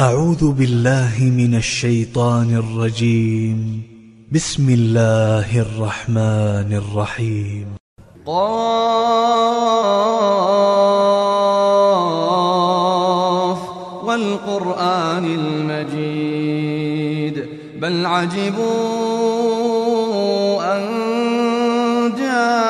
أعوذ بالله من الشيطان الرجيم. بسم الله الرحمن الرحيم. قاف والقرآن المجيد. بل عجبوا أن جاءهم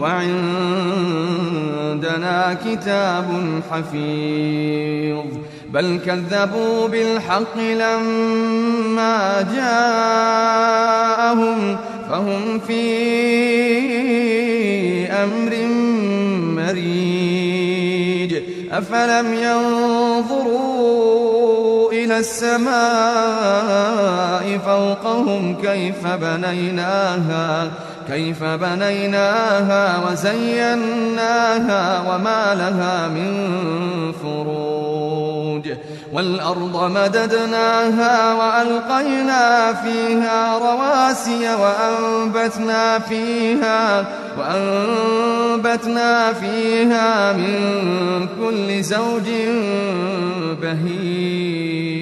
وعندنا كتاب حفيظ. بل كذبوا بالحق لما جاءهم فهم في أمر مريج. أفلم ينظروا إلى السماء فوقهم كيف بنيناها؟ كيف بنيناها وزيناها وما لها من فروج والأرض مددناها وألقينا فيها رواسي وأنبتنا فيها وأنبتنا فيها من كل زوج بهيج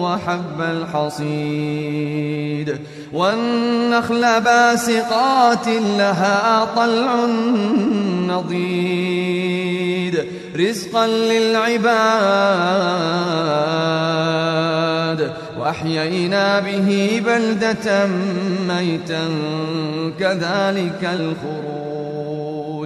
وحب الحصيد. والنخل باسقات لها طلع نضيد. رزقا للعباد. وأحيينا به بلدة ميتا كذلك الخروج.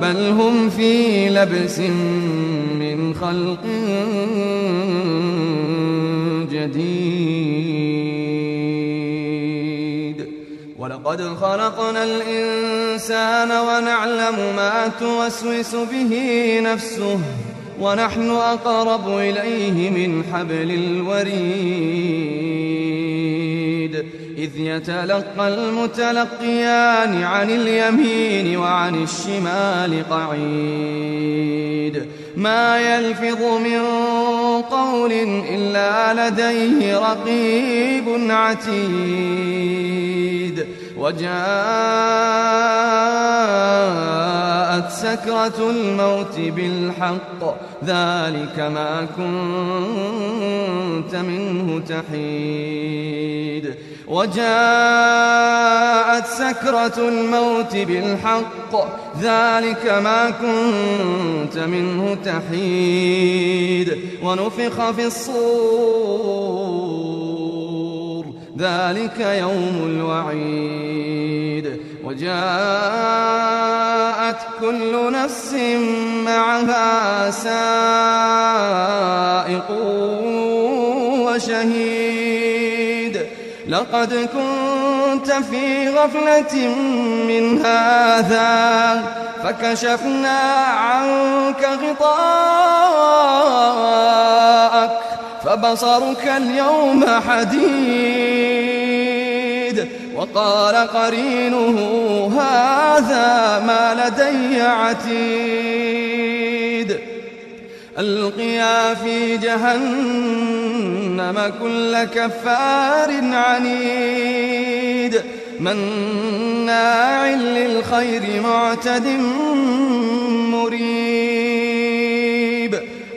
بل هم في لبس من خلق جديد. ولقد خلقنا الإنسان ونعلم ما توسوس به نفسه. ونحن أقرب إليه من حبل الوريد. إذ يتلقى المتلقيان عن اليمين وعن الشمال قعيد. ما يلفظ من قول إلا لديه رقيب عتيد. وجاءت سكرة الموت بالحق. ذلك ما كنت منه تحيد. وجاءت سكرة الموت بالحق. ذلك ما كنت منه تحيد. ونفخ في الصور ذلك يوم الوعيد. وجاءت كل نفس معها سائق وشهيد. لقد كنت في غفلة من هذا فكشفنا عنك غطاءك فبصرك اليوم حديد وقال قرينه هذا ما لدي عتيد. ألقيا في جهنم كل كفار عنيد. مناع للخير معتد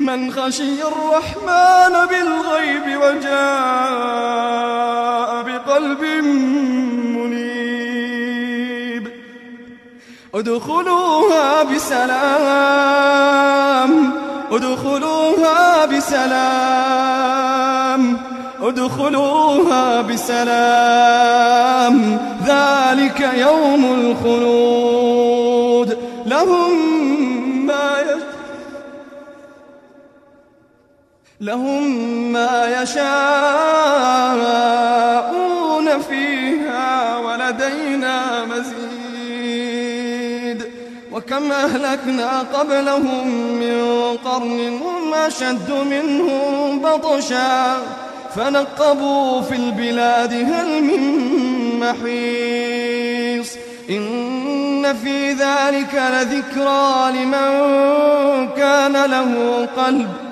من خشي الرحمن بالغيب وجاء بقلب منيب. ادخلوها بسلام ادخلوها بسلام ادخلوها بسلام. ذلك يوم الخلود. لهم ما يشاءون فيها ولدينا مزيد. وكم أهلكنا قبلهم من قرن هم أشد منهم بطشا. فنقبوا في البلاد هل من محيص. إن في ذلك لذكرى لمن كان له قلب.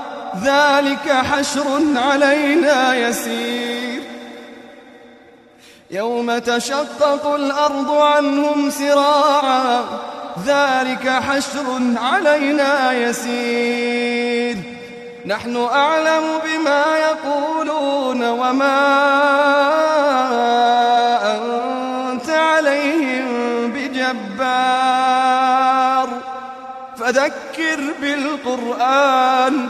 ذلك حشر علينا يسير. يوم تشقق الأرض عنهم سراعا ذلك حشر علينا يسير. نحن أعلم بما يقولون وما أنت عليهم بجبار. فذكر بالقرآن